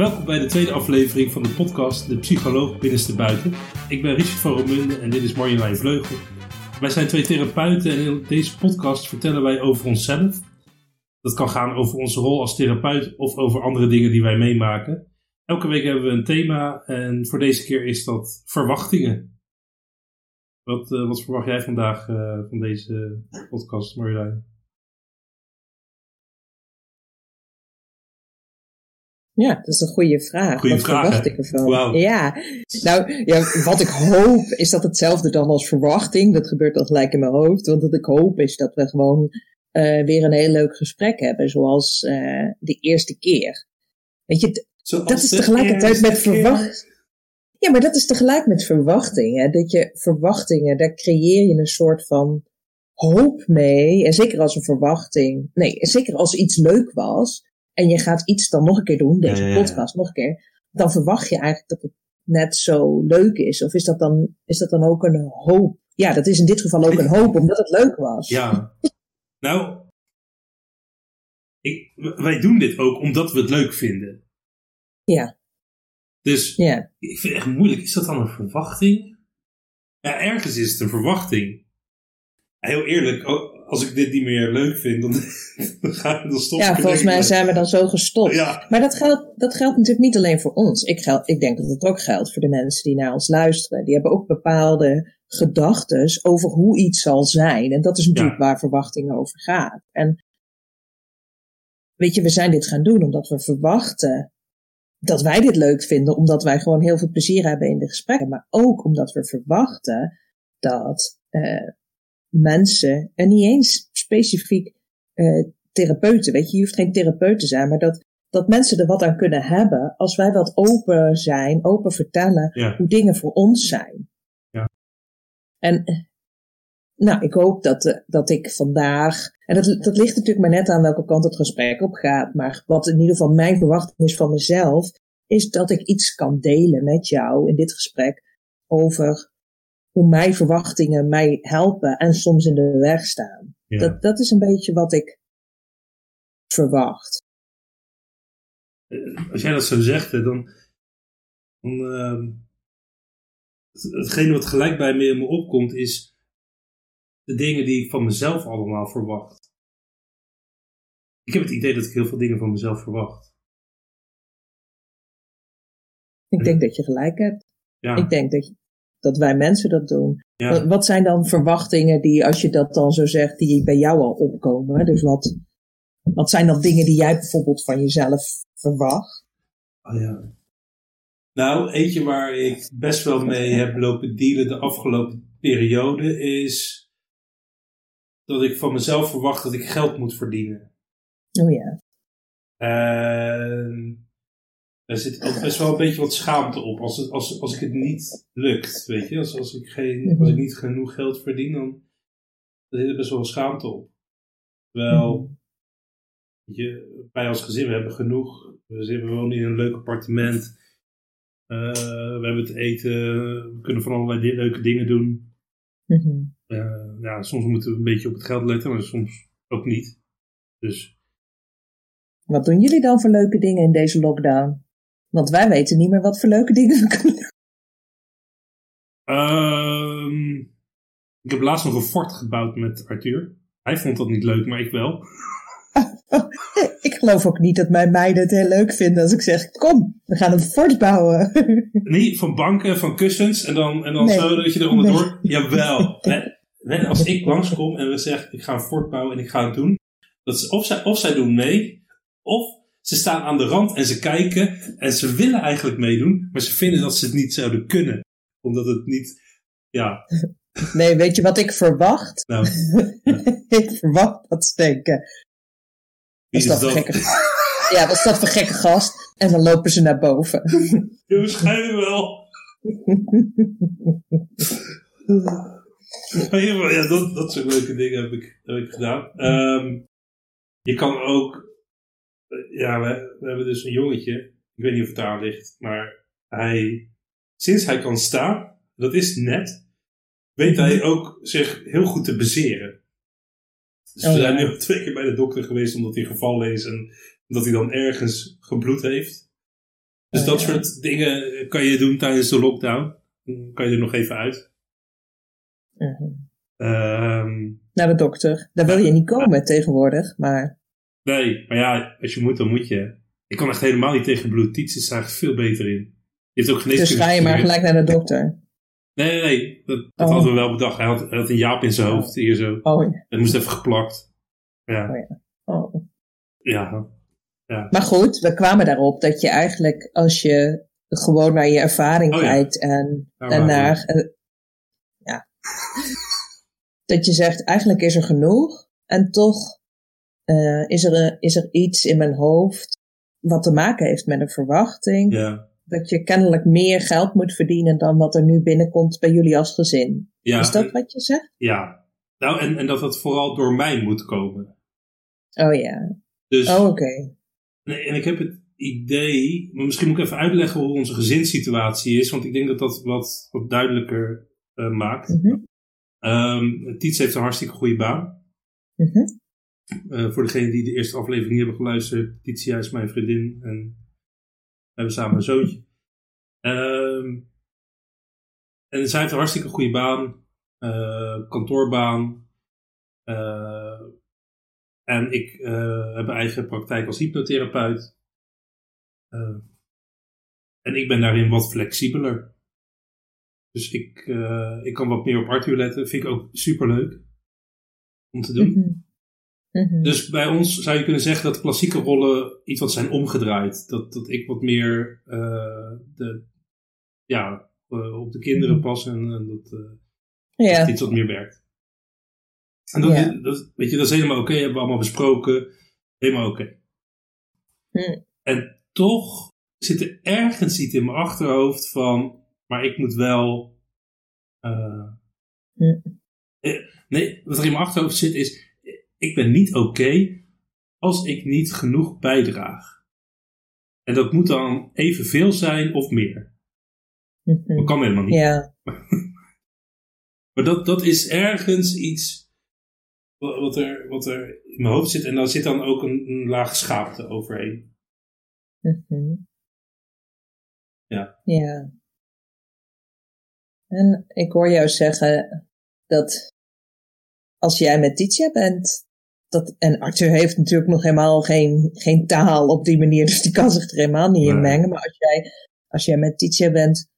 Welkom bij de tweede aflevering van de podcast De Psycholoog Binnenste Buiten. Ik ben Richard van Romunde en dit is Marjolein Vleugel. Wij zijn twee therapeuten en in deze podcast vertellen wij over onszelf. Dat kan gaan over onze rol als therapeut of over andere dingen die wij meemaken. Elke week hebben we een thema en voor deze keer is dat verwachtingen. Wat, uh, wat verwacht jij vandaag uh, van deze podcast, Marjolein? Ja, dat is een goede vraag. Goeie wat vraag, verwacht hè? ik ervan? Ja, nou, ja, wat ik hoop is dat hetzelfde dan als verwachting. Dat gebeurt dan gelijk in mijn hoofd. Want wat ik hoop is dat we gewoon uh, weer een heel leuk gesprek hebben. Zoals uh, de eerste keer. Weet je, Zoals dat is tegelijkertijd met verwachting. Ja, maar dat is tegelijk met verwachtingen. Dat je verwachtingen, daar creëer je een soort van hoop mee. En zeker als een verwachting. Nee, zeker als iets leuk was. En je gaat iets dan nog een keer doen, deze Ja, ja, ja. podcast nog een keer. Dan verwacht je eigenlijk dat het net zo leuk is. Of is dat dan, is dat dan ook een hoop? Ja, dat is in dit geval ook een hoop, omdat het leuk was. Ja. Nou, ik, wij doen dit ook omdat we het leuk vinden. Ja, Dus ja. ik vind het echt moeilijk. Is dat dan een verwachting? Ja, ergens is het een verwachting. Heel eerlijk, o- als ik dit niet meer leuk vind, dan, dan, ga, dan stop Ja, ik volgens mij zijn we dan zo gestopt. Ja, Maar dat geldt, dat geldt natuurlijk niet alleen voor ons. Ik, ik denk dat het ook geldt voor de mensen die naar ons luisteren. Die hebben ook bepaalde gedachten over hoe iets zal zijn. En dat is natuurlijk waar verwachting over gaat. En weet je, we zijn dit gaan doen omdat we verwachten dat wij dit leuk vinden, omdat wij gewoon heel veel plezier hebben in de gesprekken. Maar ook omdat we verwachten dat eh, mensen, en niet eens specifiek eh, therapeuten, weet je, je hoeft geen therapeut te zijn, maar dat, dat mensen er wat aan kunnen hebben als wij wat open zijn, open vertellen ja. hoe dingen voor ons zijn. Ja. En eh, nou, ik hoop dat, eh, dat ik vandaag, en dat, dat ligt natuurlijk maar net aan welke kant het gesprek op gaat, maar wat in ieder geval mijn verwachting is van mezelf, is dat ik iets kan delen met jou in dit gesprek over hoe mijn verwachtingen mij helpen en soms in de weg staan. ja. Dat, dat is een beetje wat ik verwacht. Eh, Als jij dat zo zegt, hè, dan. dan ehm, het- hetgene wat gelijk bij me in me opkomt, is de dingen die ik van mezelf allemaal verwacht. Ik heb het idee dat ik heel veel dingen van mezelf verwacht. Ik denk dat je gelijk hebt. Ja, Ik denk dat, je- dat wij mensen dat doen. ja. Wat, zijn dan verwachtingen die, als je dat dan zo zegt, die bij jou al opkomen? Dus wat, wat zijn dan dingen die jij bijvoorbeeld van jezelf verwacht? Oh, ja. Nou, eentje waar ik best wel mee heb lopen dealen de afgelopen periode is dat ik van mezelf verwacht dat ik geld moet verdienen. Oh ja. En er zit ook best wel een beetje wat schaamte op als, het, als, als ik het niet lukt, weet je. Als, als, ik geen, als ik niet genoeg geld verdien, dan zit er best wel schaamte op. Terwijl, weet je, wij als gezin, we hebben genoeg. We zitten- we wonen in een leuk appartement. Eh, we hebben te eten. We kunnen van allerlei di- leuke dingen doen. Mhm. Eh, ja, soms moeten we een beetje op het geld letten, maar soms ook niet. Dus Wat doen jullie dan voor leuke dingen in deze lockdown? Want wij weten niet meer wat voor leuke dingen we kunnen doen. Ehm, ik heb laatst nog een fort gebouwd met Arthur. Hij vond dat niet leuk, maar ik wel. Ik geloof ook niet dat mijn meiden het heel leuk vinden als ik zeg, kom, we gaan een fort bouwen. Nee, van banken, van kussens en dan, en dan Nee. zo dat je er onderdoor... Nee. Jawel. Als ik langskom en we zeggen, ik ga een fort bouwen en ik ga het doen. Dat ze, of, zij, of zij doen mee, of ze staan aan de rand en ze kijken en ze willen eigenlijk meedoen, maar ze vinden dat ze het niet zouden kunnen. Omdat het niet... Ja, Nee, weet je wat ik verwacht? nou, ik verwacht dat wie wat is dat dat? gekke Ja, wat is dat voor gekke gast? En dan lopen ze naar boven. Ja, waarschijnlijk wel. Ja, dat, dat soort leuke dingen heb ik, heb ik gedaan. Ehm, je kan ook... Ja, we, we hebben dus een jongetje. Ik weet niet of het daar ligt. Maar hij... Sinds hij kan staan, dat is net... Weet hij ook zich heel goed te bezeren. Dus Oh, we ja. zijn nu al twee keer bij de dokter geweest omdat hij gevallen is. En omdat hij dan ergens gebloed heeft. Dus Oh, dat ja. soort dingen kan je doen tijdens de lockdown. Dan kan je er nog even uit. Mhm. Ehm, Naar de dokter. Daar wil je niet komen tegenwoordig, maar nee, maar ja, als je moet, dan moet je. Ik kan echt helemaal niet tegen bloed. Tiets is daar echt veel beter in. Je heeft ook dus geneeskunde ga je maar gelijk naar de dokter. Nee, nee, nee. Dat, dat Oh. hadden we wel bedacht. Hij had, hij had een jaap in zijn hoofd hier zo. Oh ja. Het moest even geplakt. Ja, Oh. ja. Maar goed, we kwamen daarop dat je eigenlijk als je gewoon naar je ervaring Oh ja. kijkt en, naar. eh, ja. dat je zegt, eigenlijk is er genoeg. En toch eh, is, er, is er iets in mijn hoofd wat te maken heeft met een verwachting. Ja. Dat je kennelijk meer geld moet verdienen dan wat er nu binnenkomt bij jullie als gezin. Ja, is dat wat je zegt? ja. Nou, en, en dat het vooral door mij moet komen. Oh ja. Dus, Oh, oké. nee, en ik heb het idee, maar misschien moet ik even uitleggen hoe onze gezinssituatie is, want ik denk dat dat wat, wat duidelijker eh, maakt. Mhm. Ehm Tiets heeft een hartstikke goede baan. Mhm. Eh, voor degenen die de eerste aflevering hebben geluisterd, Titia is mijn vriendin en we hebben samen een zoontje. Ehm, en zij heeft een hartstikke goede baan, eh, kantoorbaan. Eh, en ik heb een eigen praktijk als hypnotherapeut. Eh, en ik ben daarin wat flexibeler. Dus ik, ik kan wat meer op Arthur letten. Vind ik ook superleuk om te doen. Mhm. Mhm. Dus bij ons zou je kunnen zeggen dat klassieke rollen iets wat zijn omgedraaid. Dat, dat ik wat meer eh, de, ja, eh, op de kinderen pas en, en dat, ja. dat iets wat meer werkt. En dat, dat, weet je, dat is helemaal oké, hebben we allemaal besproken. Helemaal oké. Hm. En toch zit er ergens iets in mijn achterhoofd van, maar ik moet wel. nee, wat er in mijn achterhoofd zit is, ik ben niet oké als ik niet genoeg bijdraag. En dat moet dan evenveel zijn of meer. Mhm. Dat kan helemaal niet. Ja. Maar dat, dat is ergens iets wa- wat er, wat er in mijn hoofd zit. En daar zit dan ook een, een laag schaamte overheen. Mhm. Ja. Ja. En ik hoor jou zeggen dat als jij met Titia bent, dat, en Arthur heeft natuurlijk nog helemaal geen, geen taal op die manier, dus die kan zich er helemaal niet in mengen. Maar als jij, als jij met Titia bent,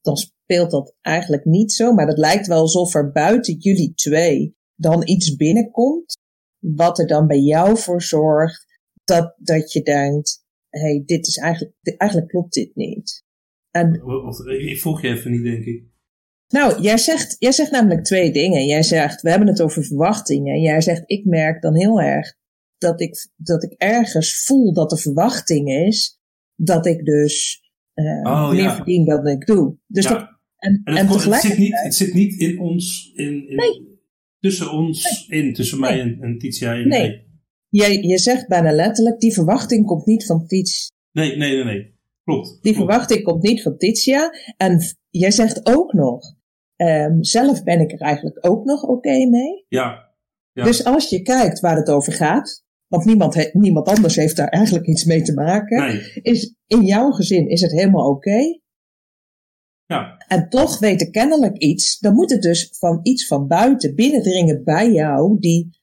dan speelt dat eigenlijk niet zo. Maar het lijkt wel alsof er buiten jullie twee dan iets binnenkomt, wat er dan bij jou voor zorgt dat, dat je denkt, hé, hey, dit is eigenlijk, eigenlijk klopt dit niet. En Ik volg je even niet, denk ik. Nou, jij zegt, jij zegt namelijk twee dingen. Jij zegt, we hebben het over verwachtingen. Jij zegt, ik merk dan heel erg dat ik, dat ik ergens voel dat de verwachting is dat ik dus eh, Oh, meer ja. verdien dan ik doe. Dus Ja. dat, en, En, en, het, zit niet, het zit niet in ons, in, in, Nee. tussen ons in, tussen mij en, en Titia en Nee. jij, je zegt bijna letterlijk, die verwachting komt niet van Tiets. Nee, nee, nee, nee. Klopt. Die klopt. verwachting komt niet van Titia. En jij zegt ook nog, ehm, zelf ben ik er eigenlijk ook nog oké mee. Ja, Ja. Dus als je kijkt waar het over gaat, want niemand, he- niemand anders heeft daar eigenlijk iets mee te maken, nee. is in jouw gezin is het helemaal oké. Ja, En toch weet er kennelijk iets, dan moet het dus van iets van buiten binnendringen bij jou, die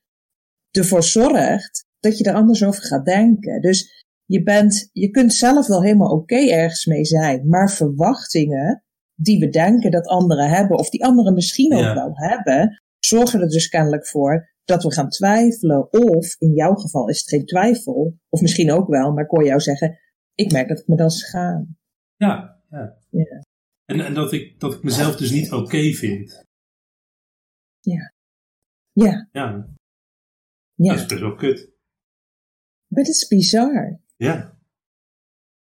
ervoor zorgt dat je er anders over gaat denken. Dus je, bent, je kunt zelf wel helemaal oké ergens mee zijn, maar verwachtingen die we denken dat anderen hebben, of die anderen misschien ook Ja. wel hebben, zorgen er dus kennelijk voor dat we gaan twijfelen. Of in jouw geval is het geen twijfel, of misschien ook wel, maar ik hoor jou zeggen, ik merk dat ik me dan schaam. ja, ja. Ja. En, en dat, ik, dat ik mezelf dus niet oké vind. Ja, Ja, ja. dat is best wel kut. Maar dat is bizar. Ja,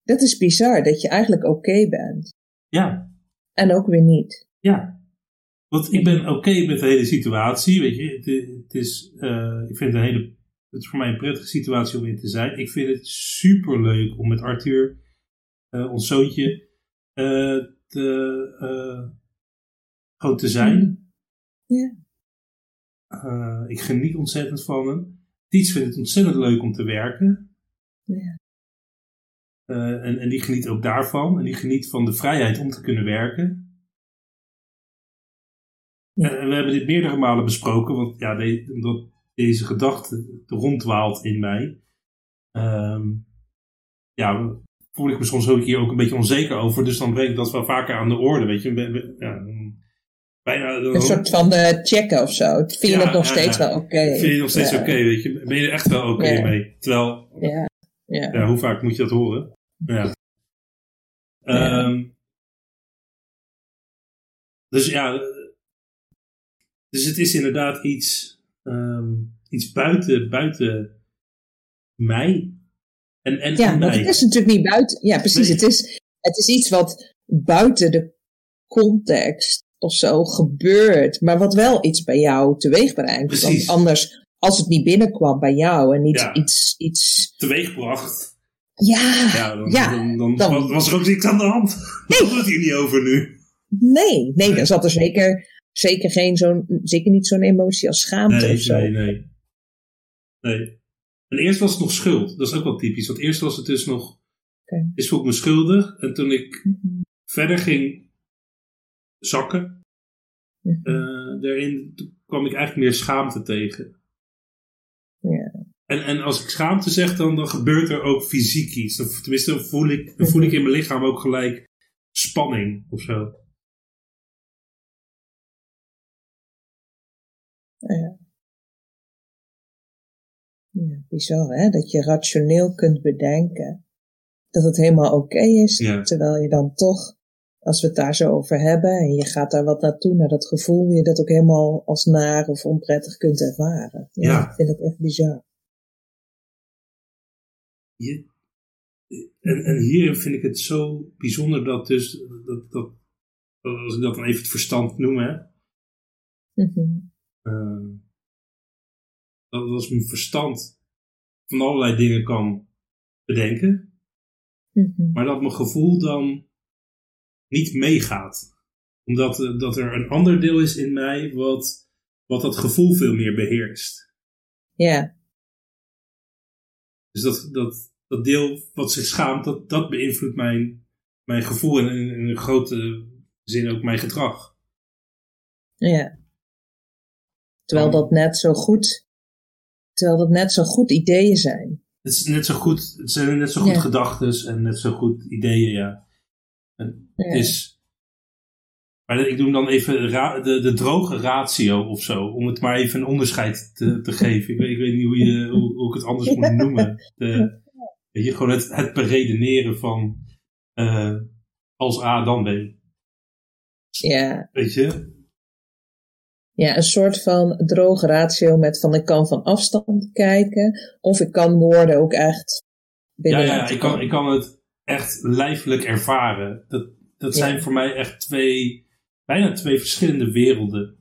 Dat is bizar dat je eigenlijk oké bent. ja, En ook weer niet. ja. Want ik ben oké met de hele situatie, weet je. Het, het is, eh, ik vind het een hele, het is voor mij een prettige situatie om in te zijn. Ik vind het super leuk om met Arthur, eh, ons zoontje, eh, te, gewoon te zijn. Ja. Eh, ik geniet ontzettend van hem. Dietz vindt het ontzettend leuk om te werken. Ja. En, en die geniet ook daarvan. En die geniet van de vrijheid om te kunnen werken. En we hebben dit meerdere malen besproken, want ja, omdat deze gedachte rondwaalt in mij. Um, ja, voel ik me soms ook hier ook een beetje onzeker over. Dus dan breng ik dat wel vaker aan de orde, weet je. Ja, bijna, een soort van eh, checken of zo. Vind je het nog steeds wel oké? Vind je het nog steeds oké, weet je. Ben je er echt wel oké mee? Terwijl, ja. Ja. hoe vaak moet je dat horen? Ja. Um, dus ja, dus het is inderdaad iets, um, iets buiten, buiten mij. En, en ja, maar het is natuurlijk niet buiten. Ja, precies. Het, is, het is iets wat buiten de context of zo gebeurt, maar wat wel iets bij jou teweeg brengt. Want anders, als het niet binnenkwam bij jou en niet iets, iets. Teweegbracht. Ja, ja, dan, ja, dan, dan, was er ook niks aan de hand. Nee. Daar het hier niet over nu. Nee, nee, dan zat er zeker zeker, geen zo'n, zeker niet zo'n emotie als schaamte nee, of zo. Nee, nee. Nee. En eerst was het nog schuld. Dat is ook wel typisch. Want eerst was het dus nog... Okay. Is voel ik me schuldig. En toen ik mhm. verder ging zakken... Mm daarin kwam ik eigenlijk meer schaamte tegen. En, en als ik schaamte zeg, dan, dan gebeurt er ook fysiek iets. Tenminste, dan voel ik, dan voel ik in mijn lichaam ook gelijk spanning of zo. Ja. ja, bizar hè, dat je rationeel kunt bedenken dat het helemaal oké is, terwijl je dan toch, als we het daar zo over hebben en je gaat daar wat naartoe, naar dat gevoel, je dat ook helemaal als naar of onprettig kunt ervaren. Ja, ja. Ik vind dat echt bizar. Je, en, en hier vind ik het zo bijzonder dat dus, dat, dat, als ik dat dan even het verstand noem, hè, mm uh, dat als mijn verstand van allerlei dingen kan bedenken, mhm. maar dat mijn gevoel dan niet meegaat. Omdat uh, dat er een ander deel is in mij wat, wat dat gevoel veel meer beheerst. Ja. Dus dat, dat, dat deel wat zich schaamt, dat, dat beïnvloedt mijn, mijn gevoel en in, in een grote zin ook mijn gedrag. Ja. Terwijl dat net zo goed, terwijl dat net zo goed ideeën zijn. Het, is net zo goed, het zijn net zo goed gedachten en net zo goed ideeën, ja. En het is, maar ik doe dan even de, de droge ratio of zo, om het maar even een onderscheid te, te geven. Ik weet, ik weet niet hoe, je, hoe, hoe ik het anders moet noemen. De, weet je, gewoon het, het beredeneren van uh, als A dan B. Ja. Weet je? ja, een soort van droge ratio met van ik kan van afstand kijken of ik kan woorden ook echt binnen. Ja, ja ik, kan, ik kan het echt lijfelijk ervaren. Dat, dat zijn voor mij echt twee, bijna twee verschillende werelden.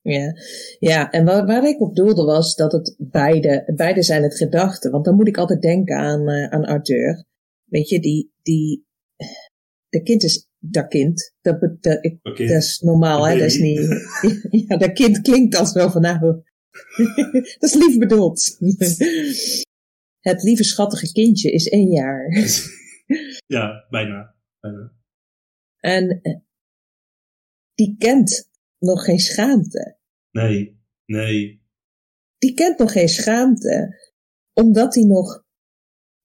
Ja, ja en waar, waar ik op doelde was dat het beide, beide zijn het gedachten. Want dan moet ik altijd denken aan, uh, aan Arthur. Weet je, die, die, de kind is dat kind. Dat, dat, ik, dat is normaal, hè? Dat is niet. ja, dat kind klinkt als wel van nou. dat is lief bedoeld. Het lieve schattige kindje is één jaar. ja, bijna. bijna. En eh, die kent nog geen schaamte. Nee, nee. Die kent nog geen schaamte, omdat hij nog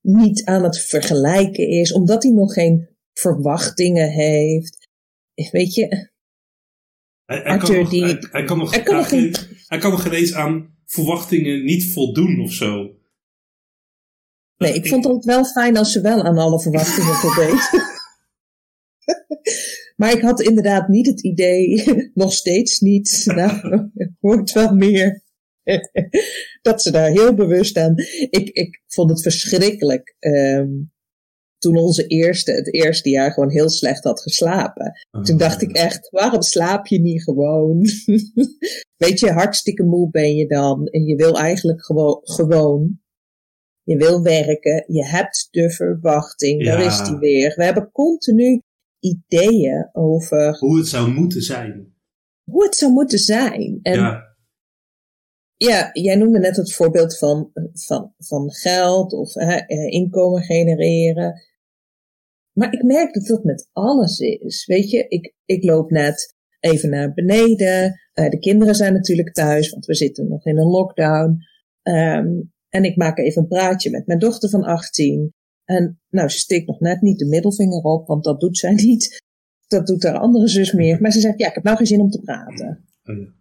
niet aan het vergelijken is, omdat hij nog geen verwachtingen heeft. Weet je, hij, hij, kan nog, die, hij, kan nog, hij, kan nog geen, hij kan nog geen eens aan verwachtingen niet voldoen of zo. Nee, ik, vond het wel fijn als ze wel aan alle verwachtingen voldeed. maar ik had inderdaad niet het idee, nog steeds niet, nou, hoort wel meer, dat ze daar heel bewust aan. Ik, ik vond het verschrikkelijk. Um, toen onze eerste, het eerste jaar, gewoon heel slecht had geslapen. Toen ah. dacht ik echt, waarom slaap je niet gewoon? Weet je, hartstikke moe ben je dan. En je wil eigenlijk gewoon, gewoon. Je wil werken. Je hebt de verwachting. Daar is die weer. We hebben continu ideeën over. Hoe het zou moeten zijn. Hoe het zou moeten zijn. En ja. Ja, jij noemde net het voorbeeld van, van, van geld of inkomen genereren. maar ik merk dat dat met alles is. Weet je, ik, ik loop net even naar beneden. Uh, de kinderen zijn natuurlijk thuis, want we zitten nog in een lockdown. Um, en ik maak even een praatje met mijn dochter van 18. En nou, ze steekt nog net niet de middelvinger op, want dat doet zij niet. Dat doet haar andere zus meer. Maar ze zegt, ja, ik heb nou geen zin om te praten. Oh ja.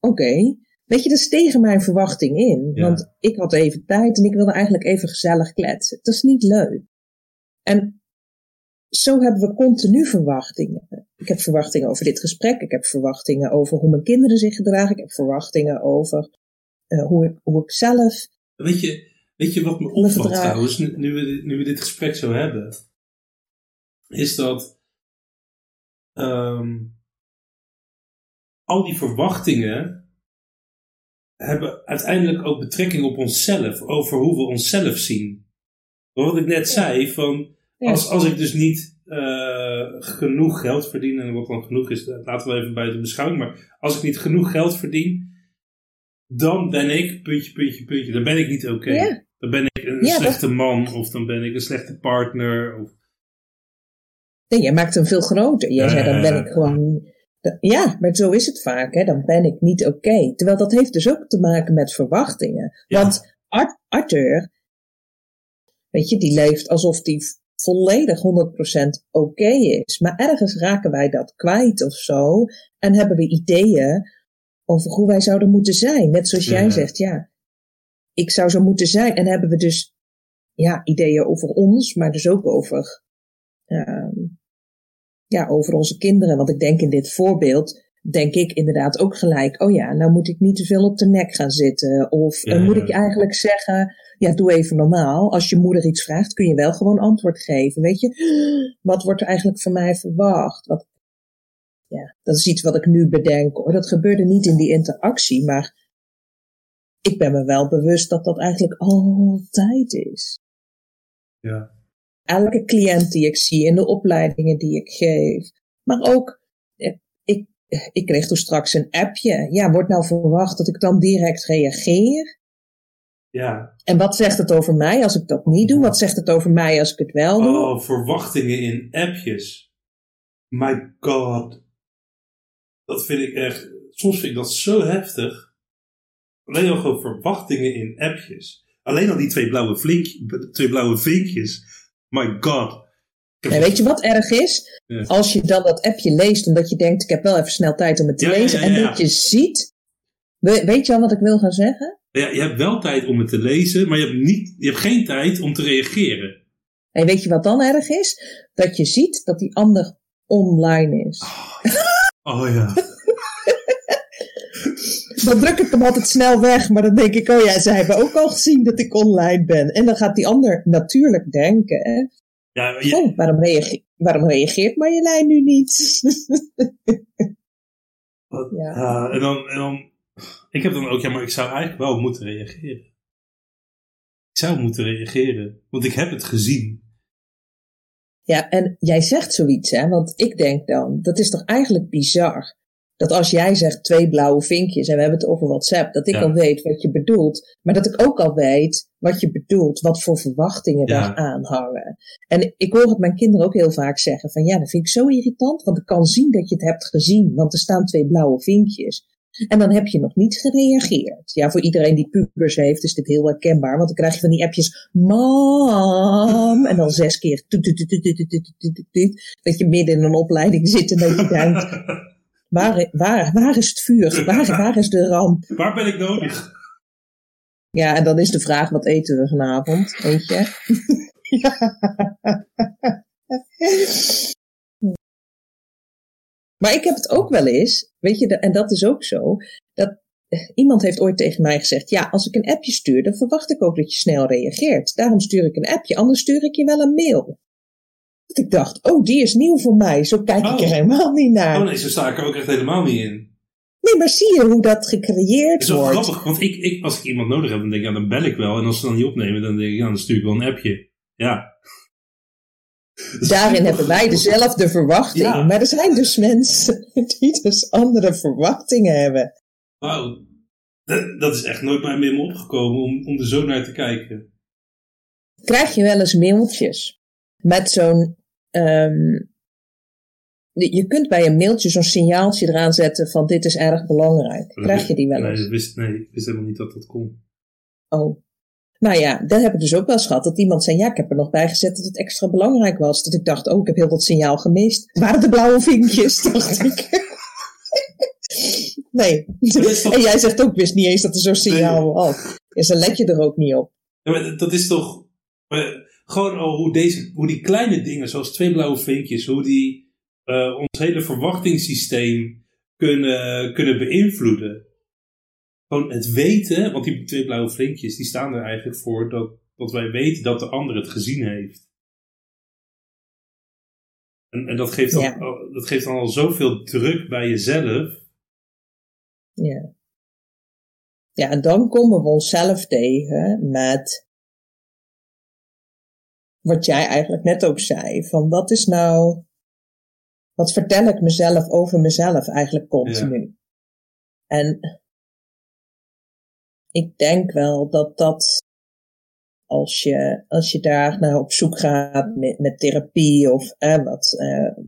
Oké. Weet je, dat is tegen mijn verwachting in. Want ik had even tijd en ik wilde eigenlijk even gezellig kletsen. Dat is niet leuk. En zo hebben we continu verwachtingen. Ik heb verwachtingen over dit gesprek. Ik heb verwachtingen over hoe mijn kinderen zich gedragen. Ik heb verwachtingen over uh, hoe, ik, hoe ik zelf. Weet je, weet je wat me opvalt trouwens, nu, nu, we, nu we dit gesprek zo hebben? Is dat. Um, al die verwachtingen hebben uiteindelijk ook betrekking op onszelf, over hoe we onszelf zien. Wat ik net zei, van als, als ik dus niet uh, genoeg geld verdien, en wat dan genoeg is, laten we even buiten beschouwing, maar als ik niet genoeg geld verdien, dan ben ik, puntje, puntje, puntje, dan ben ik niet oké. Dan ben ik een slechte man, of dan ben ik een slechte partner. Of... Nee, jij maakt hem veel groter. Jij zei, dan ben ik eh. gewoon ja, maar zo is het vaak. Hè? Dan ben ik niet oké. Terwijl dat heeft dus ook te maken met verwachtingen. Want Arthur, weet je, die leeft alsof die volledig 100% oké is. Maar ergens raken wij dat kwijt of zo. En hebben we ideeën over hoe wij zouden moeten zijn. Net zoals jij zegt, ja, ik zou zo moeten zijn. En hebben we dus ja, ideeën over ons, maar dus ook over um, ja, over onze kinderen. Want ik denk in dit voorbeeld, denk ik inderdaad ook gelijk, oh ja, nou moet ik niet te veel op de nek gaan zitten. Of ja, moet ik eigenlijk zeggen, ja, doe even normaal. Als je moeder iets vraagt, kun je wel gewoon antwoord geven. Weet je, wat wordt er eigenlijk van mij verwacht? Wat, ja, dat is iets wat ik nu bedenk. Hoor. Dat gebeurde niet in die interactie, maar ik ben me wel bewust dat dat eigenlijk altijd is. Ja elke cliënt die ik zie in de opleidingen die ik geef. Maar ook, eh, ik, ik kreeg toen straks een appje. Ja, wordt nou verwacht dat ik dan direct reageer? Ja. En wat zegt het over mij als ik dat niet doe? Wat zegt het over mij als ik het wel doe? Oh, verwachtingen in appjes. My god. Dat vind ik echt, soms vind ik dat zo heftig. Alleen al gewoon verwachtingen in appjes. Alleen al die twee blauwe, flink, twee blauwe vinkjes My god. weet je wat erg is? Als je dan dat appje leest, omdat je denkt, ik heb wel even snel tijd om het te lezen, en dat je ziet, weet je al wat ik wil gaan zeggen? Ja, je hebt wel tijd om het te lezen, maar je hebt, niet, je hebt geen tijd om te reageren. En weet je wat dan erg is? Dat je ziet dat die ander online is. Oh, oh ja. dan druk ik hem altijd snel weg, maar dan denk ik, oh ja, zij hebben ook al gezien dat ik online ben. En dan gaat die ander natuurlijk denken, Ja, oh, waarom, reageert, waarom reageert Marjolein nu niet? ja. en, dan, en dan, ik heb dan ook, ja, maar ik zou eigenlijk wel moeten reageren. Ik zou moeten reageren, want ik heb het gezien. Ja, en jij zegt zoiets, hè? Want ik denk dan, dat is toch eigenlijk bizar dat als jij zegt twee blauwe vinkjes en we hebben het over WhatsApp, dat ik al weet wat je bedoelt, maar dat ik ook al weet wat je bedoelt, wat voor verwachtingen ja. daar aan hangen. En ik hoor het mijn kinderen ook heel vaak zeggen van ja, dat vind ik zo irritant, want ik kan zien dat je het hebt gezien, want er staan twee blauwe vinkjes. En dan heb je nog niet gereageerd. Ja, voor iedereen die pubers heeft is dit heel herkenbaar. Want dan krijg je van die appjes, mam, en dan zes keer, dat je midden in een opleiding zit en dat je denkt, Waar, waar, waar is het vuur? Waar, waar is de ramp? Waar ben ik nodig? Ja, en dan is de vraag, wat eten we vanavond? Weet je? Maar ik heb het ook wel eens, weet je, en dat is ook zo, dat iemand heeft ooit tegen mij gezegd, ja, als ik een appje stuur, dan verwacht ik ook dat je snel reageert. Daarom stuur ik een appje, anders stuur ik je wel een mail. Dat ik dacht, oh, die is nieuw voor mij. Zo kijk ik er oh. helemaal niet naar. Oh nee, zo sta ik er ook echt helemaal niet in. Nee, maar zie je hoe dat gecreëerd wordt? Dat is grappig, want ik, ik, als ik iemand nodig heb, dan denk ik, ja, dan bel ik wel. En als ze dan niet opnemen, dan denk ik, ja, dan stuur ik wel een appje. Ja. Daarin hebben wij dezelfde verwachtingen. Maar er zijn dus mensen die dus andere verwachtingen hebben. Wauw. Dat, dat, is echt nooit bij me opgekomen om, om er zo naar te kijken. Krijg je wel eens mailtjes met zo'n ehm, je kunt bij een mailtje zo'n signaaltje eraan zetten van dit is erg belangrijk. Krijg je die wel eens? Nee, ik wist, nee, ik wist helemaal niet dat dat kon. Oh. Nou ja, dat heb ik dus ook wel eens gehad. Dat iemand zei, ja, ik heb er nog bij gezet dat het extra belangrijk was. Dat ik dacht, oh, ik heb heel wat signaal gemist. Waren de blauwe vinkjes, dacht ik. nee. En jij zegt ook, wist niet eens dat er zo'n signaal was. Ja, dan let je er ook niet op. Ja, maar dat is toch... Gewoon al hoe, deze, hoe die kleine dingen, zoals twee blauwe vinkjes, hoe die uh, ons hele verwachtingssysteem kunnen, kunnen beïnvloeden. Gewoon het weten, want die twee blauwe vinkjes, die staan er eigenlijk voor dat, dat wij weten dat de ander het gezien heeft. En, en dat, geeft dan, dat geeft dan al zoveel druk bij jezelf. Ja. Ja, en dan komen we onszelf tegen met wat jij eigenlijk net ook zei. Van wat is nou, wat vertel ik mezelf over mezelf eigenlijk continu? En ik denk wel dat dat, als je, als je daar naar op zoek gaat met, met therapie of eh, wat, eh,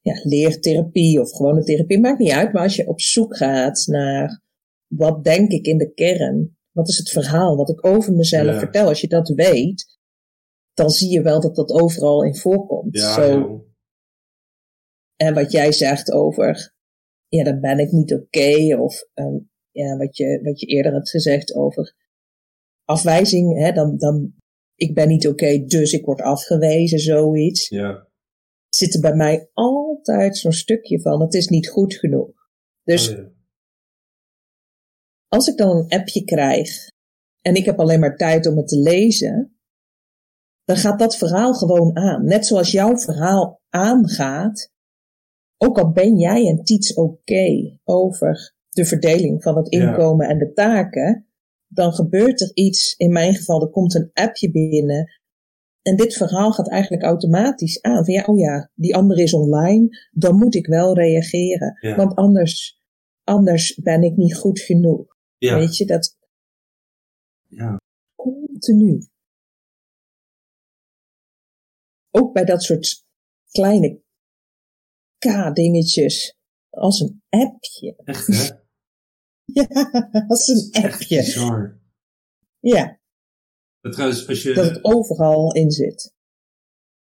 ja, leertherapie of gewone therapie, maakt niet uit. Maar als je op zoek gaat naar wat denk ik in de kern, wat is het verhaal wat ik over mezelf vertel, als je dat weet, dan zie je wel dat dat overal in voorkomt. Ja, Zo, en wat jij zegt over, ja, dan ben ik niet oké, of um, ja, wat, je, wat je eerder hebt gezegd over afwijzing, hè, dan, dan ik ben niet oké, dus ik word afgewezen, zoiets. Ja. Zit er bij mij altijd zo'n stukje van, het is niet goed genoeg. Dus oh, als ik dan een appje krijg en ik heb alleen maar tijd om het te lezen, dan gaat dat verhaal gewoon aan. Net zoals jouw verhaal aangaat, ook al ben jij en Tiets oké over de verdeling van het inkomen en de taken, dan gebeurt er iets, in mijn geval, er komt een appje binnen. En dit verhaal gaat eigenlijk automatisch aan. Van ja, oh ja, die andere is online, dan moet ik wel reageren. Want anders, anders ben ik niet goed genoeg. Weet je, dat. Ja. Continu. Ook bij dat soort kleine K-dingetjes. Als een appje. Echt, hè? ja, als een appje. Bizar. Ja. Dat, trouwens, als je, dat het overal in zit.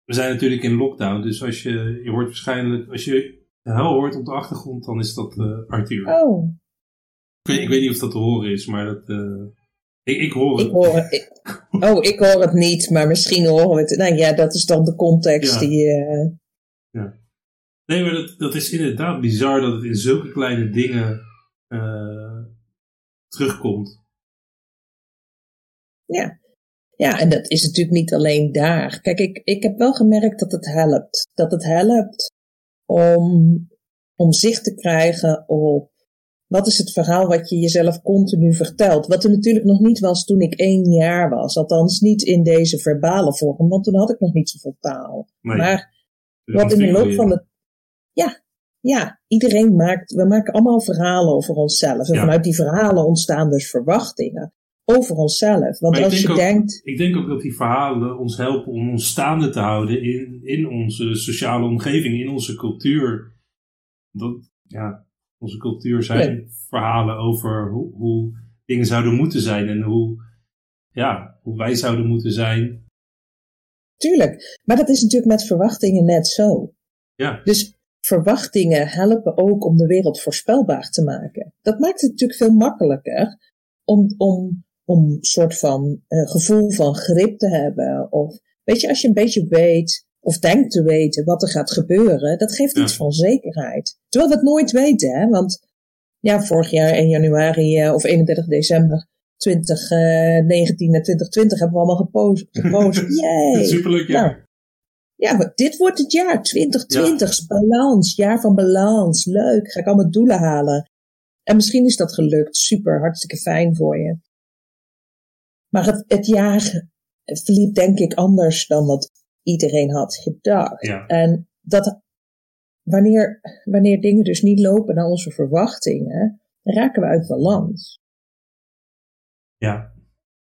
We zijn natuurlijk in lockdown, dus als je, je hoort waarschijnlijk, als je huil hoort op de achtergrond, dan is dat uh, Arthur. Oh. Ik weet, ik weet, niet of dat te horen is, maar dat, uh, ik, ik, hoor het. Ik hoor, ik, oh, ik hoor het niet, maar misschien horen we het. Nou ja, dat is dan de context die... Uh, ja. Nee, maar dat, dat is inderdaad bizar dat het in zulke kleine dingen uh, terugkomt. Ja. Ja, en dat is natuurlijk niet alleen daar. Kijk, ik, ik heb wel gemerkt dat het helpt. Dat het helpt om, om zicht te krijgen op wat is het verhaal wat je jezelf continu vertelt. Wat er natuurlijk nog niet was toen ik één jaar was. Althans niet in deze verbale vorm, want toen had ik nog niet zoveel taal. maar wat in de loop van de ja, ja, iedereen maakt, we maken allemaal verhalen over onszelf. En vanuit die verhalen ontstaan dus verwachtingen over onszelf. Want als je denkt. Ik denk ook dat die verhalen ons helpen om ons staande te houden in, in onze sociale omgeving, in onze cultuur. Dat, ja, onze cultuur zijn verhalen over hoe, hoe dingen zouden moeten zijn en hoe, ja, hoe wij zouden moeten zijn. Tuurlijk, maar dat is natuurlijk met verwachtingen net zo. Ja. Dus verwachtingen helpen ook om de wereld voorspelbaar te maken. Dat maakt het natuurlijk veel makkelijker om, om, om een soort van uh, gevoel van grip te hebben. Of weet je, als je een beetje weet of denkt te weten wat er gaat gebeuren, dat geeft iets van zekerheid. Terwijl we het nooit weten, hè? Want ja, vorig jaar in januari uh, of 31 december 2019 en 2020 hebben we allemaal gepost. gepost. Yay! Superleuk, ja. Nou, ja, dit wordt het jaar 2020, balans, jaar van balans, leuk, ga ik allemaal doelen halen. En misschien is dat gelukt, super, hartstikke fijn voor je. Maar het, het jaar verliep denk ik anders dan wat iedereen had gedacht. Ja. En dat wanneer, wanneer dingen dus niet lopen naar onze verwachtingen, raken we uit balans. Ja.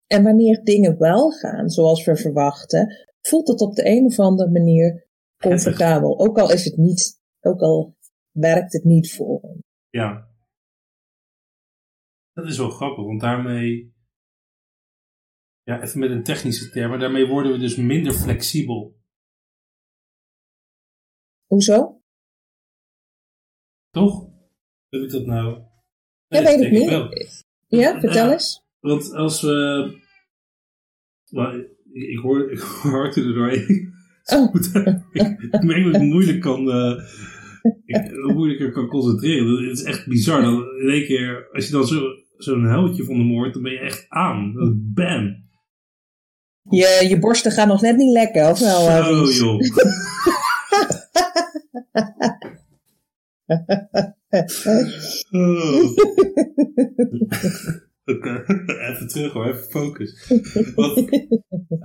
En wanneer dingen wel gaan zoals we verwachten, voelt het op de een of andere manier comfortabel. Ook al is het niet, ook al werkt het niet voor hem. Ja. Dat is wel grappig, want daarmee, ja, even met een technische term, maar daarmee worden we dus minder flexibel. Hoezo? Toch? Heb ik dat nou? Ja, weet ik niet. Ja, vertel eens. Want als we. Nou, ik, ik, hoor, ik hoor er doorheen. Oh. ik merk dat ik moeilijk kan. Uh, ik, moeilijker kan concentreren. Het is echt bizar. Dan in één keer, als je dan zo'n zo van de moord, dan ben je echt aan. Bam. Je, je borsten gaan nog net niet lekker, of wel? Zo, joh. oh. even terug hoor, even focus. Wat,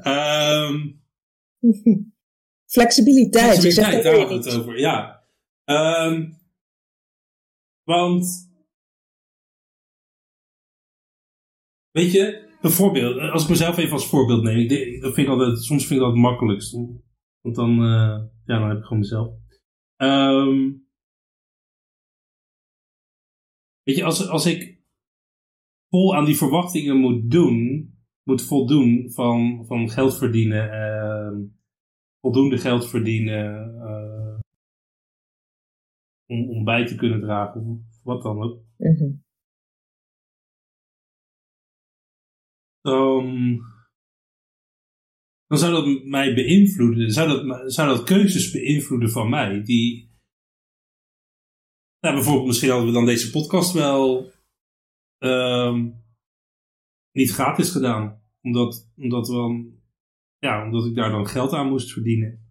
um, flexibiliteit. Flexibiliteit, daar hadden we het over, ja. Um, want, weet je, een voorbeeld, als ik mezelf even als voorbeeld neem, ik, dat vind ik altijd, soms vind ik dat het makkelijkst. Want dan, uh, ja, dan heb ik gewoon mezelf. Um, weet je, als, als ik vol aan die verwachtingen moet doen, moet voldoen van, van geld verdienen, uh, voldoende geld verdienen uh, om, om bij te kunnen dragen, of wat dan ook. -hmm. Dan, dan zou dat mij beïnvloeden, zou dat, zou dat keuzes beïnvloeden van mij, die, nou, bijvoorbeeld misschien hadden we dan deze podcast wel um, niet gratis gedaan. Omdat, omdat, we, ja, omdat ik daar dan geld aan moest verdienen.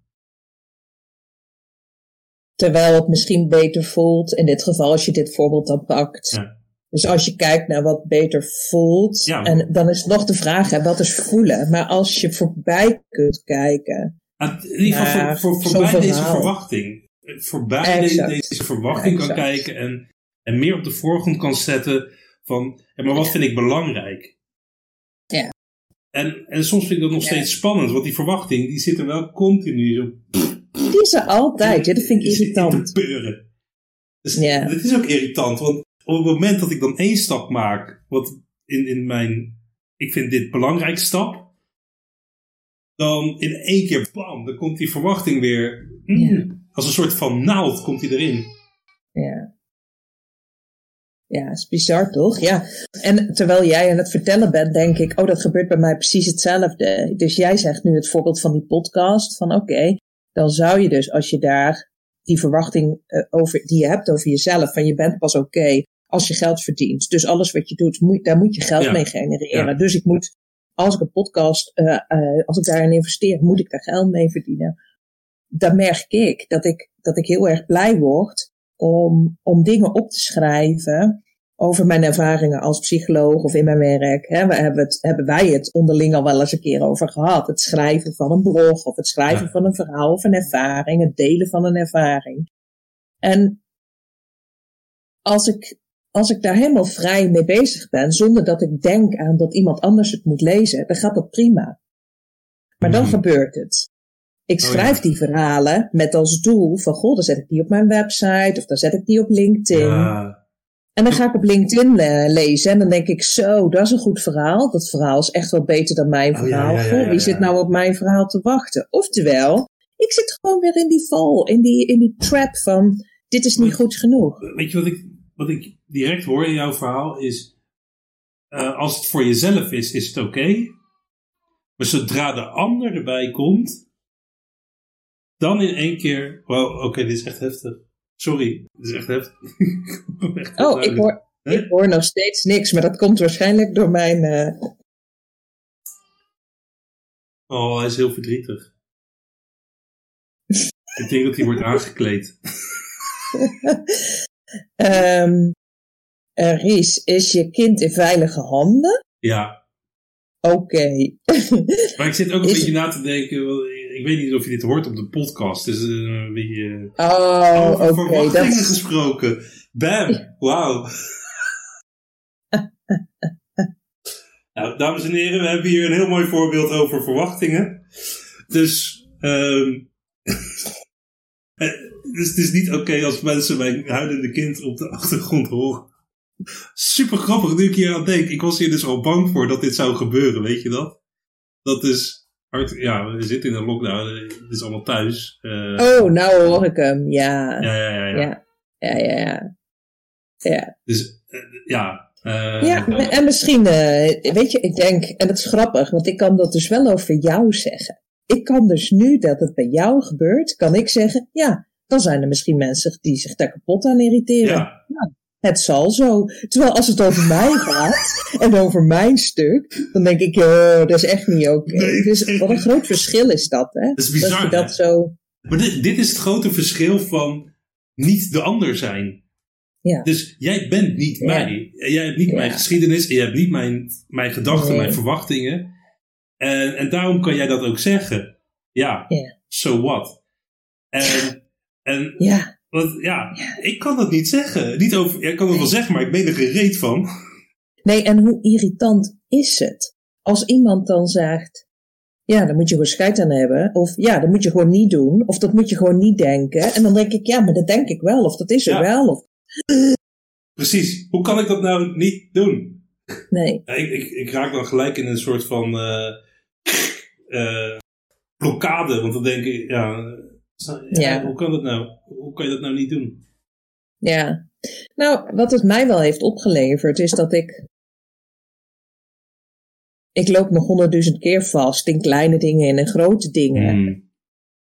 Terwijl het misschien beter voelt, in dit geval als je dit voorbeeld dan pakt. Ja. Dus als je kijkt naar wat beter voelt, ja, en dan is nog de vraag, hè, wat is voelen? Maar als je voorbij kunt kijken. in ieder geval voor, voor, voorbij deze verwachting. Voorbij deze verwachting kan kijken en, en meer op de voorgrond kan zetten van, maar wat vind ik belangrijk? Ja. En, en soms vind ik dat nog steeds spannend, want die verwachting, die zit er wel continu zo... Die is er altijd, ja, dat vind ik irritant. Te dus ja. Dat is ook irritant, want op het moment dat ik dan één stap maak, wat in, in mijn, ik vind dit belangrijk stap, dan in één keer, bam, dan komt die verwachting weer, mm, als een soort van naald komt die erin. Ja. Ja, is bizar toch? Ja. En terwijl jij aan het vertellen bent, denk ik, oh, dat gebeurt bij mij precies hetzelfde. Dus jij zegt nu het voorbeeld van die podcast, van oké, dan zou je dus, als je daar die verwachting uh, over, die je hebt over jezelf, van je bent pas oké als je geld verdient. Dus alles wat je doet, moet, daar moet je geld mee genereren. Dus ik moet, als ik een podcast, uh, uh, als ik daarin investeer, moet ik daar geld mee verdienen. Dan merk ik dat ik, dat ik heel erg blij word om, om dingen op te schrijven over mijn ervaringen als psycholoog of in mijn werk. Hè, we hebben, het, hebben wij het onderling al wel eens een keer over gehad. Het schrijven van een blog of het schrijven van een verhaal of een ervaring, het delen van een ervaring. En als ik, als ik daar helemaal vrij mee bezig ben, zonder dat ik denk aan dat iemand anders het moet lezen, dan gaat dat prima. Maar dan mhm. gebeurt het. Ik oh, schrijf die verhalen met als doel van, goh, dan zet ik die op mijn website of dan zet ik die op LinkedIn. Ja. En dan ga ik op LinkedIn uh, lezen en dan denk ik, zo, dat is een goed verhaal. Dat verhaal is echt wel beter dan mijn oh, verhaal. Ja, wie zit nou op mijn verhaal te wachten? Oftewel, ik zit gewoon weer in die val, in die, in die trap van, dit is niet goed genoeg. Weet je wat ik, wat ik direct hoor in jouw verhaal is, uh, als het voor jezelf is, is het oké. Maar zodra de ander erbij komt, dan in één keer, wow, oké, dit is echt heftig. Sorry, dit is echt heftig. oh, ik hoor, ik hoor nog steeds niks, maar dat komt waarschijnlijk door mijn... Uh... Oh, hij is heel verdrietig. ik denk dat hij wordt aangekleed. um, Ries, is je kind in veilige handen? Ja. Oké. maar ik zit ook een beetje na te denken. Ik weet niet of je dit hoort op de podcast. Dus een beetje. Oh, oké. Okay, verwachtingen dat... gesproken. Bam. Wauw. nou, dames en heren, we hebben hier een heel mooi voorbeeld over verwachtingen. Dus, ehm eh, dus het is niet oké als mensen mijn huilende kind op de achtergrond horen. Super grappig nu ik hier aan denk. Ik was hier dus al bang voor dat dit zou gebeuren, weet je dat? Dat is hard, ja, we zitten in een lockdown, het is allemaal thuis. Uh, oh, nou hoor ik hem, ja. Ja, ja, ja. Ja, ja, ja. ja. ja. Dus, uh, ja. Uh, ja, en misschien, weet je, ik denk, en dat is grappig, want ik kan dat dus wel over jou zeggen. Ik kan dus nu dat het bij jou gebeurt, kan ik zeggen, ja, dan zijn er misschien mensen die zich daar kapot aan irriteren. Ja. ja het zal zo. Terwijl als het over mij gaat en over mijn stuk, dan denk ik, oh, dat is echt niet oké. Okay. dus wat een groot verschil is dat, hè? Dat is bizar. Dat je dat zo... Maar dit, dit is het grote verschil van niet de ander zijn. Ja. Dus jij bent niet ja. mij. Jij hebt niet ja. mijn geschiedenis, en jij hebt niet mijn, mijn gedachten, Nee. mijn verwachtingen. En, en daarom kan jij dat ook zeggen. Ja, Ja. so what? En, en Ja, want, ja, ik kan dat niet zeggen. Niet over, ja, ik kan het wel zeggen, maar ik ben er gereed van. nee, en hoe irritant is het? Als iemand dan zegt, ja, daar moet je gewoon scheid aan hebben. Of ja, dat moet je gewoon niet doen. Of dat moet je gewoon niet denken. En dan denk ik, ja, maar dat denk ik wel. Of dat is er Ja. wel. Of Precies. Hoe kan ik dat nou niet doen? nee. Ja, ik, ik, ik raak dan gelijk in een soort van eh, eh, blokkade. Want dan denk ik, ja, ja, hoe kan dat nou? Hoe kan je dat nou niet doen? Ja. Nou, wat het mij wel heeft opgeleverd, is dat ik. Ik loop nog honderdduizend keer vast in kleine dingen en in grote dingen. Hmm.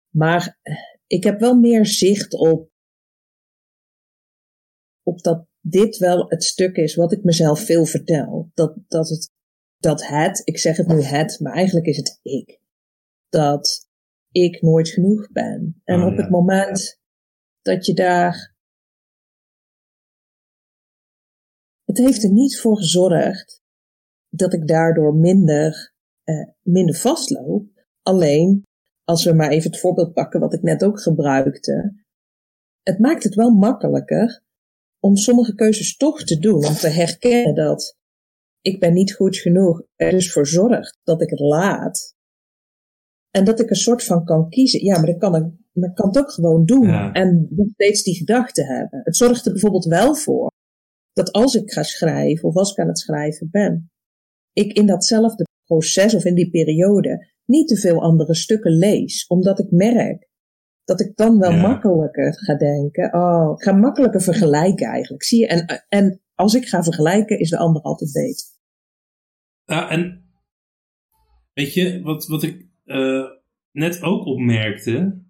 Maar ik heb wel meer zicht op. op dat dit wel het stuk is wat ik mezelf veel vertel. Dat, dat het. Dat het, ik zeg het nu het, maar eigenlijk is het ik. Dat ik nooit genoeg ben. En Oh, op ja. het moment dat je daar. Het heeft er niet voor gezorgd dat ik daardoor minder, eh, minder vastloop. Alleen, als we maar even het voorbeeld pakken wat ik net ook gebruikte. Het maakt het wel makkelijker om sommige keuzes toch te doen. Om te herkennen dat ik ben niet goed genoeg. Er dus voor zorgt dat ik het laat. En dat ik een soort van kan kiezen. Ja, maar dan kan ik, maar ik kan het ook gewoon doen. Ja. En nog steeds die gedachte hebben. Het zorgt er bijvoorbeeld wel voor dat als ik ga schrijven of als ik aan het schrijven ben, ik in datzelfde proces of in die periode niet te veel andere stukken lees. Omdat ik merk dat ik dan wel Ja. makkelijker ga denken. Oh, ik ga makkelijker vergelijken eigenlijk. Zie je? En, en als ik ga vergelijken, is de ander altijd beter. Ja, en weet je, wat, wat ik eh, net ook opmerkte,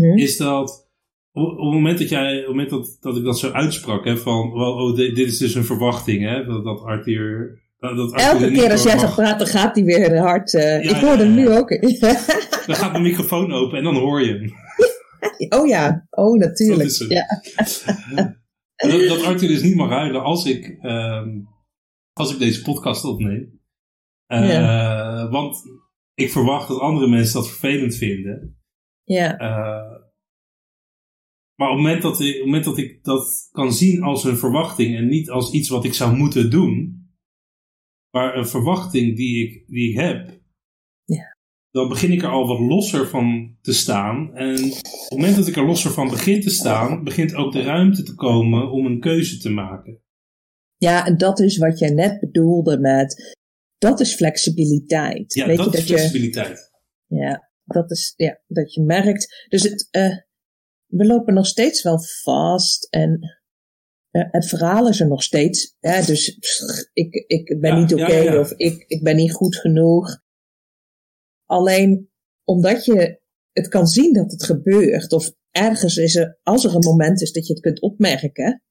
Hm? is dat op, op het moment dat jij, op het moment dat, dat ik dat zo uitsprak, hè, van, oh, dit, dit is dus een verwachting, hè, dat, dat Arthur... Dat, dat Arthur Elke keer als jij mag- gaat praten, gaat die weer hard. eh, Ja, ik hoorde ja, hem ja. nu ook. Dan gaat de microfoon open en dan hoor je hem. oh ja, oh natuurlijk. Dat. Ja. dat, dat Arthur dus niet mag huilen als ik, ehm, als ik deze podcast opneem. Eh, Want ik verwacht dat andere mensen dat vervelend vinden. ja, Eh, maar op het, moment dat ik, op het moment dat ik dat kan zien als een verwachting en niet als iets wat ik zou moeten doen, maar een verwachting die ik, die ik heb, Ja. dan begin ik er al wat losser van te staan. En op het moment dat ik er losser van begin te staan, begint ook de ruimte te komen om een keuze te maken. ja, en dat is wat jij net bedoelde met. Dat is flexibiliteit. Ja, Weet dat je, is dat je, flexibiliteit. Ja, dat is, ja, dat je merkt. Dus het, eh, we lopen nog steeds wel vast en eh, het verhaal is er nog steeds. Hè, dus pff, ik, ik ben Ja, niet oké ja, ja. of ik, ik ben niet goed genoeg. Alleen omdat je het kan zien dat het gebeurt, of ergens is er, als er een moment is dat je het kunt opmerken,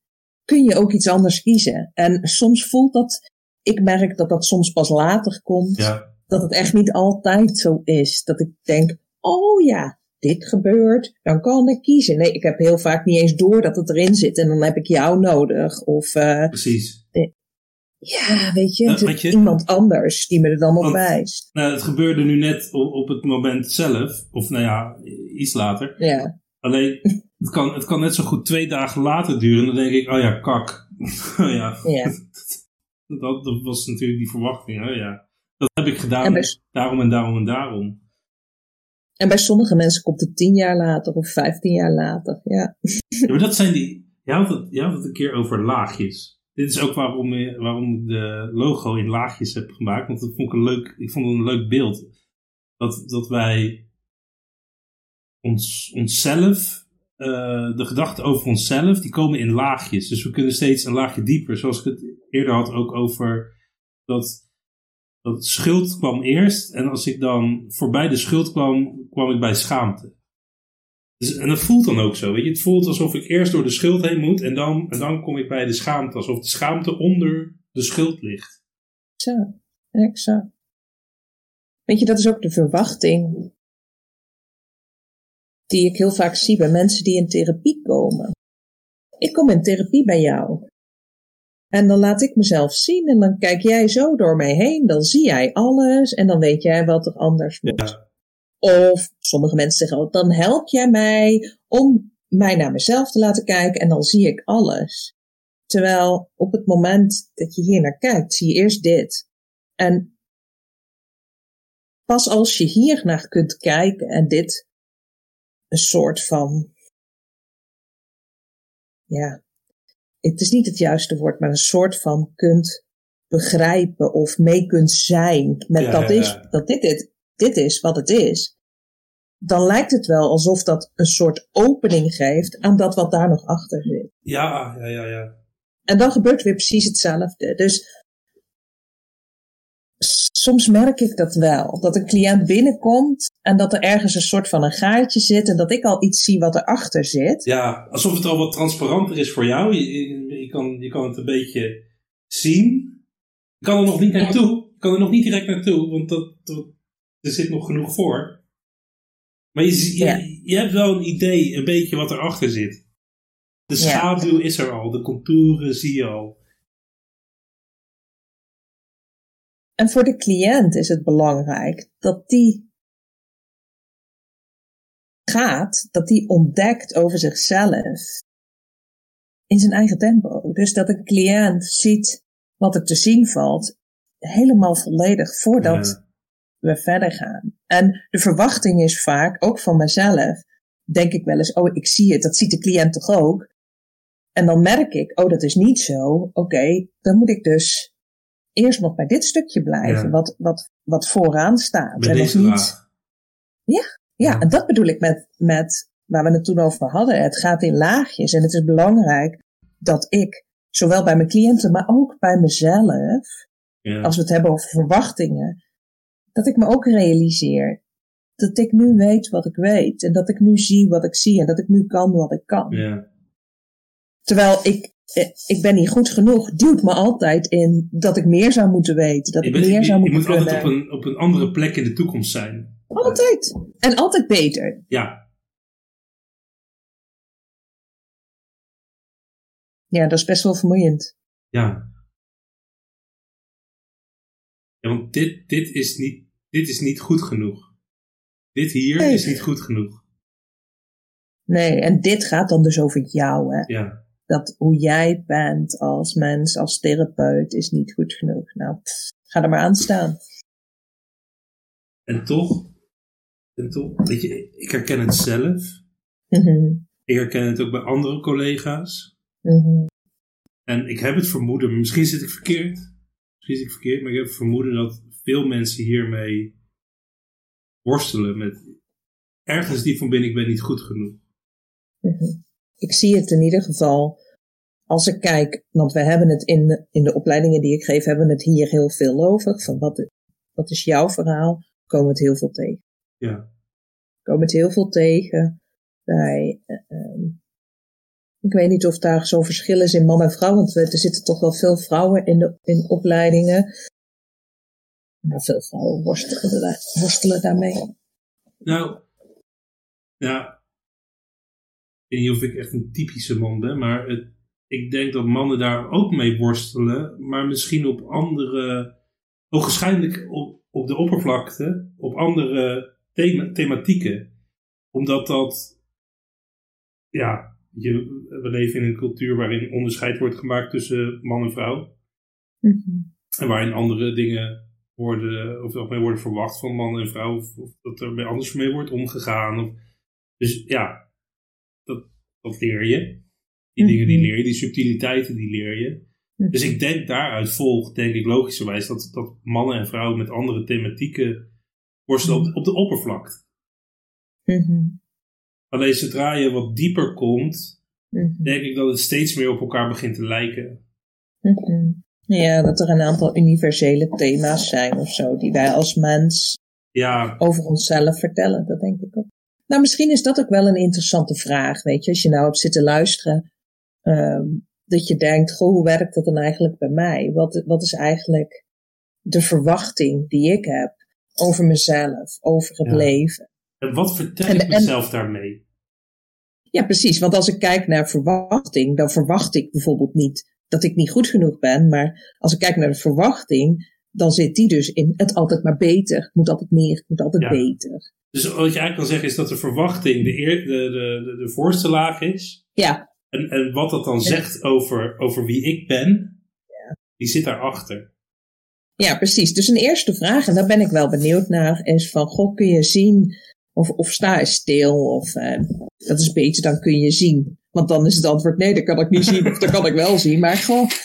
kun je ook iets anders kiezen. En soms voelt dat, ik merk dat dat soms pas later komt Ja, dat het echt niet altijd zo is. Dat ik denk, oh ja, dit gebeurt, dan kan ik kiezen. Nee, ik heb heel vaak niet eens door dat het erin zit en dan heb ik jou nodig. Of eh, precies. ja, weet je, Nou, iemand anders die me er dan op Want- wijst. Nou, het gebeurde nu net op, op het moment zelf, of nou ja, iets later. Ja, Alleen, het kan, het kan net zo goed twee dagen later duren. Dan denk ik, oh ja, kak. oh ja, ja. dat, dat was natuurlijk die verwachting. Oh ja, dat heb ik gedaan. En Daarom en daarom en daarom. En bij sommige mensen komt het tien jaar later of vijftien jaar later. Ja. ja maar dat zijn die. Je had, het, je had het een keer over laagjes. Dit is ook waarom, waarom ik de logo in laagjes heb gemaakt. Want dat vond ik een leuk, ik vond het een leuk beeld. Dat, dat wij ons, onszelf, uh, de gedachten over onszelf, die komen in laagjes. Dus we kunnen steeds een laagje dieper. Zoals ik het eerder had ook over dat, dat schuld kwam eerst. En als ik dan voorbij de schuld kwam, kwam ik bij schaamte. Dus, en dat voelt dan ook zo. Weet je? Het voelt alsof ik eerst door de schuld heen moet en dan, en dan kom ik bij de schaamte. Alsof de schaamte onder de schuld ligt. Zo, exact. Weet je, dat is ook de verwachting die ik heel vaak zie bij mensen die in therapie komen. Ik kom in therapie bij jou. En dan laat ik mezelf zien en dan kijk jij zo door mij heen. Dan zie jij alles en dan weet jij wat er anders moet. Ja. Of sommige mensen zeggen ook, dan help jij mij om mij naar mezelf te laten kijken en dan zie ik alles. Terwijl op het moment dat je hier naar kijkt, zie je eerst dit. En pas als je hier naar kunt kijken en dit een soort van, ja, het is niet het juiste woord, maar een soort van kunt begrijpen of mee kunt zijn met dat, Is, dat dit, dit, dit is wat het is, dan lijkt het wel alsof dat een soort opening geeft aan dat wat daar nog achter zit. Ja, ja, ja, ja. En dan gebeurt weer precies hetzelfde. Dus soms merk ik dat wel. Dat een cliënt binnenkomt en dat er ergens een soort van een gaatje zit en dat ik al iets zie wat erachter zit. Ja, alsof het al wat transparanter is voor jou. Je, je, kan, je kan het een beetje zien. Je kan er nog niet naartoe. Je kan er nog niet direct naartoe, want dat, dat er zit nog genoeg voor. Maar je, je, je, hebt wel een idee, een beetje wat erachter zit. De schaduw is er al, de contouren zie je al. En voor de cliënt is het belangrijk dat die gaat, dat die ontdekt over zichzelf in zijn eigen tempo. Dus dat een cliënt ziet wat er te zien valt, helemaal volledig voordat we verder gaan. En de verwachting is vaak, ook van mezelf, denk ik wel eens, oh, ik zie het, dat ziet de cliënt toch ook? En dan merk ik, oh, dat is niet zo. Oké, dan moet ik dus eerst nog bij dit stukje blijven, wat, wat, wat vooraan staat. Bij en deze niet. Ja, ja, ja, en dat bedoel ik met, met waar we het toen over hadden. Het gaat in laagjes en het is belangrijk dat ik, zowel bij mijn cliënten, maar ook bij mezelf, ja. als we het hebben over verwachtingen, dat ik me ook realiseer dat ik nu weet wat ik weet en dat ik nu zie wat ik zie en dat ik nu kan wat ik kan. Ja. Terwijl ik ik ben niet goed genoeg, duwt me altijd in dat ik meer zou moeten weten. Dat ik meer zou moeten kunnen. Je moet altijd op een, op een andere plek in de toekomst zijn. Altijd. En altijd beter. Ja. Ja, dat is best wel vermoeiend. Ja. ja want dit, dit, is niet, dit is niet goed genoeg. Dit hier is niet goed genoeg. Nee, en dit gaat dan dus over jou, hè? Ja dat hoe jij bent als mens, als therapeut, is niet goed genoeg. Nou, ga er maar aan staan. En toch, en toch, weet je, ik herken het zelf. Mm Ik herken het ook bij andere collega's. Mm En ik heb het vermoeden, misschien zit ik verkeerd. Misschien zit ik verkeerd, maar ik heb het vermoeden dat veel mensen hiermee worstelen met ergens die van binnen, ik ben niet goed genoeg. Mm ik zie het in ieder geval als ik kijk, want we hebben het in, in de opleidingen die ik geef, hebben we het hier heel veel over. Van wat, wat is jouw verhaal? Komen het heel veel tegen. Ja. Komen het heel veel tegen bij, uh, ik weet niet of daar zo'n verschil is in man en vrouw, want er zitten toch wel veel vrouwen in, de, in opleidingen. Maar veel vrouwen worstelen, worstelen daarmee. Nou, ja, weet niet of ik echt een typische man ben, maar het, ik denk dat mannen daar ook mee worstelen, maar misschien op andere, waarschijnlijk op, op de oppervlakte, op andere thema, thematieken. Omdat dat, ja, je, we leven in een cultuur waarin onderscheid wordt gemaakt tussen man en vrouw. Mm En waarin andere dingen worden, of mee worden verwacht van man en vrouw, of, of dat er anders mee wordt omgegaan. Of, dus ja, dat, leer je. Die dingen die Mhm. leer je, die subtiliteiten die leer je. Dus ik denk daaruit volgt, denk ik logischerwijs, dat, dat mannen en vrouwen met andere thematieken worstelen op, op de oppervlakte. Mhm. Alleen zodra je wat dieper komt, Mhm. denk ik dat het steeds meer op elkaar begint te lijken. Mhm. Ja, dat er een aantal universele thema's zijn of zo, die wij als mens Ja, over onszelf vertellen. Dat denk ik ook. Nou, misschien is dat ook wel een interessante vraag, weet je. Als je nou hebt zitten luisteren, ehm, dat je denkt, goh, hoe werkt dat dan eigenlijk bij mij? Wat, wat is eigenlijk de verwachting die ik heb over mezelf, over het Ja. leven? en wat vertel En- ik en- mezelf daarmee? Ja, precies. Want als ik kijk naar verwachting, dan verwacht ik bijvoorbeeld niet dat ik niet goed genoeg ben. Maar als ik kijk naar de verwachting, dan zit die dus in het altijd maar beter. Het moet altijd meer, het moet altijd Ja. beter. Dus wat je eigenlijk kan zeggen is dat de verwachting de, eer, de, de, de, voorste laag is. Ja, En, en wat dat dan zegt over, over wie ik ben, die zit daarachter. ja, precies. Dus een eerste vraag, en daar ben ik wel benieuwd naar, is van, goh, kun je zien of, of sta je stil? Of eh, dat is beter dan kun je zien. Want dan is het antwoord nee, dat kan ik niet zien. Of dat kan ik wel zien. Maar gewoon, eh,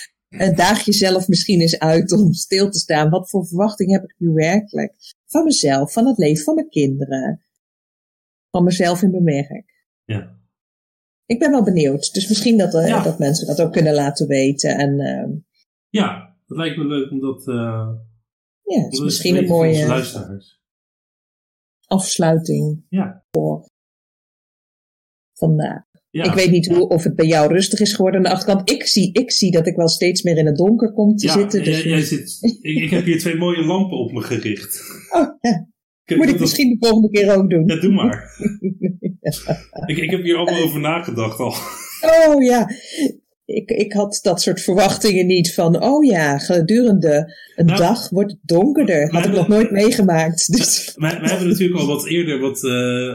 daag jezelf misschien eens uit om stil te staan. Wat voor verwachting heb ik nu werkelijk? Van mezelf, van het leven van mijn kinderen. Van mezelf in mijn werk. Ja. Ik ben wel benieuwd. Dus misschien dat, eh, Ja. dat mensen dat ook kunnen laten weten. En eh, Ja, dat lijkt me leuk om dat, eh ja, het is misschien een mooie luisteraars. afsluiting Ja. voor vandaag. Ja. Ik weet niet hoe, of het bij jou rustig is geworden aan de achterkant. Ik zie, ik zie dat ik wel steeds meer in het donker kom te ja, zitten. Dus jij, jij zit, ik, ik heb hier twee mooie lampen op me gericht. Oh, ja. Ik, moet ik dat- misschien de volgende keer ook doen. Ja, doe maar. ik, ik heb hier allemaal over nagedacht al. Oh ja, ik, ik had dat soort verwachtingen niet van, oh ja, gedurende een Nou, dag wordt het donkerder. Had ik nog nooit meegemaakt. Dus, wij hebben natuurlijk al wat eerder wat, eh,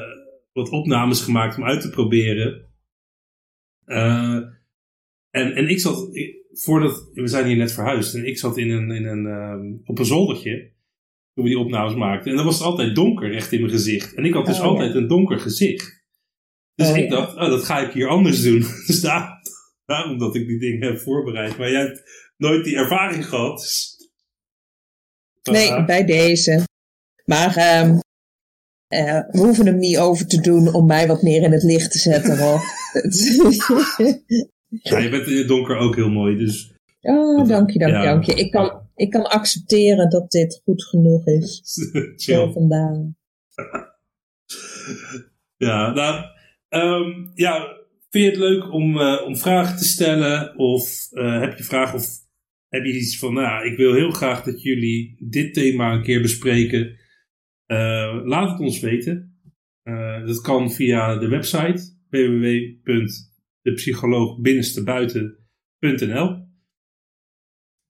wat opnames gemaakt om uit te proberen. Eh, en, en ik zat, ik- voordat, we zijn hier net verhuisd, en ik zat in een, in een, ehm, op een zoldertje toen we die opnames maakten. En dan was het altijd donker recht in mijn gezicht. En ik had dus Oh, ja. altijd een donker gezicht. Dus Oh, ik ja. dacht, oh, dat ga ik hier anders doen. Dus daar, daarom dat ik die dingen heb voorbereid. Maar jij hebt nooit die ervaring gehad. Dus, nee, Ah, bij deze. Maar ehm, eh, we hoeven hem niet over te doen om mij wat meer in het licht te zetten hoor. ja, je bent in het donker ook heel mooi. Dus oh, dank je, dank je, Ja. dank je. Ik kan, ik kan accepteren dat dit goed genoeg is. Zo vandaan. Ja, nou, ehm, ja, vind je het leuk om, eh, om vragen te stellen? Of eh, heb je vragen of heb je iets van, nou, ik wil heel graag dat jullie dit thema een keer bespreken? Eh, laat het ons weten. Eh, dat kan via de website www.depsycholoogbinnenstebuiten.nl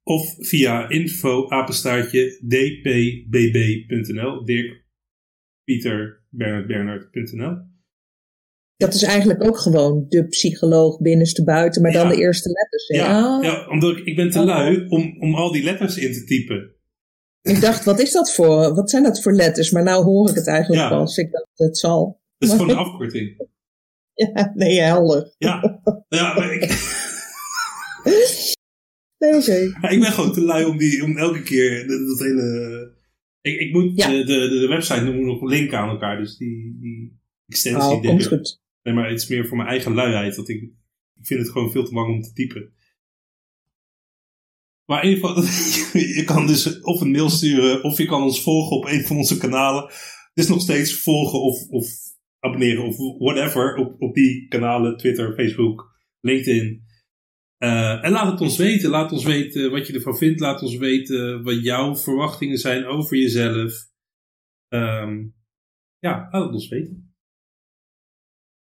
of via info apenstaartje dpbb.nl Dirk Pieter Bernard Bernard.nl Dat is eigenlijk ook gewoon de psycholoog binnenste buiten, maar dan Ja. de eerste letters. hè? Ja, Oh, ja, omdat ik, ik ben te Oh. lui om, om al die letters in te typen. Ik dacht, wat is dat voor, wat zijn dat voor letters? Maar nou hoor ik het eigenlijk Ja. pas. Ik dacht, het zal. Dat is gewoon een afkorting. Ja, nee, helder. Ja, ja maar ik, Nee, oké. ik ben gewoon te lui om, die, om elke keer dat, hele... Ik, ik moet Ja. de, de, de, website moet nog linken aan elkaar, dus die, die extensie... Oh, die- komt goed. Nee, maar het is meer voor mijn eigen luiheid. Dat ik, ik vind het gewoon veel te lang om te typen. Maar in ieder geval, je kan dus of een mail sturen, of je kan ons volgen op een van onze kanalen. Is nog steeds volgen of, of abonneren of whatever op, op die kanalen, Twitter, Facebook, LinkedIn. Eh, en laat het ons weten. Laat ons weten wat je ervan vindt. Laat ons weten wat jouw verwachtingen zijn over jezelf. Ehm, ja, laat het ons weten.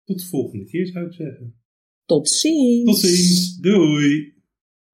Tot de volgende keer zou ik zeggen. Tot ziens. Tot ziens. Doei.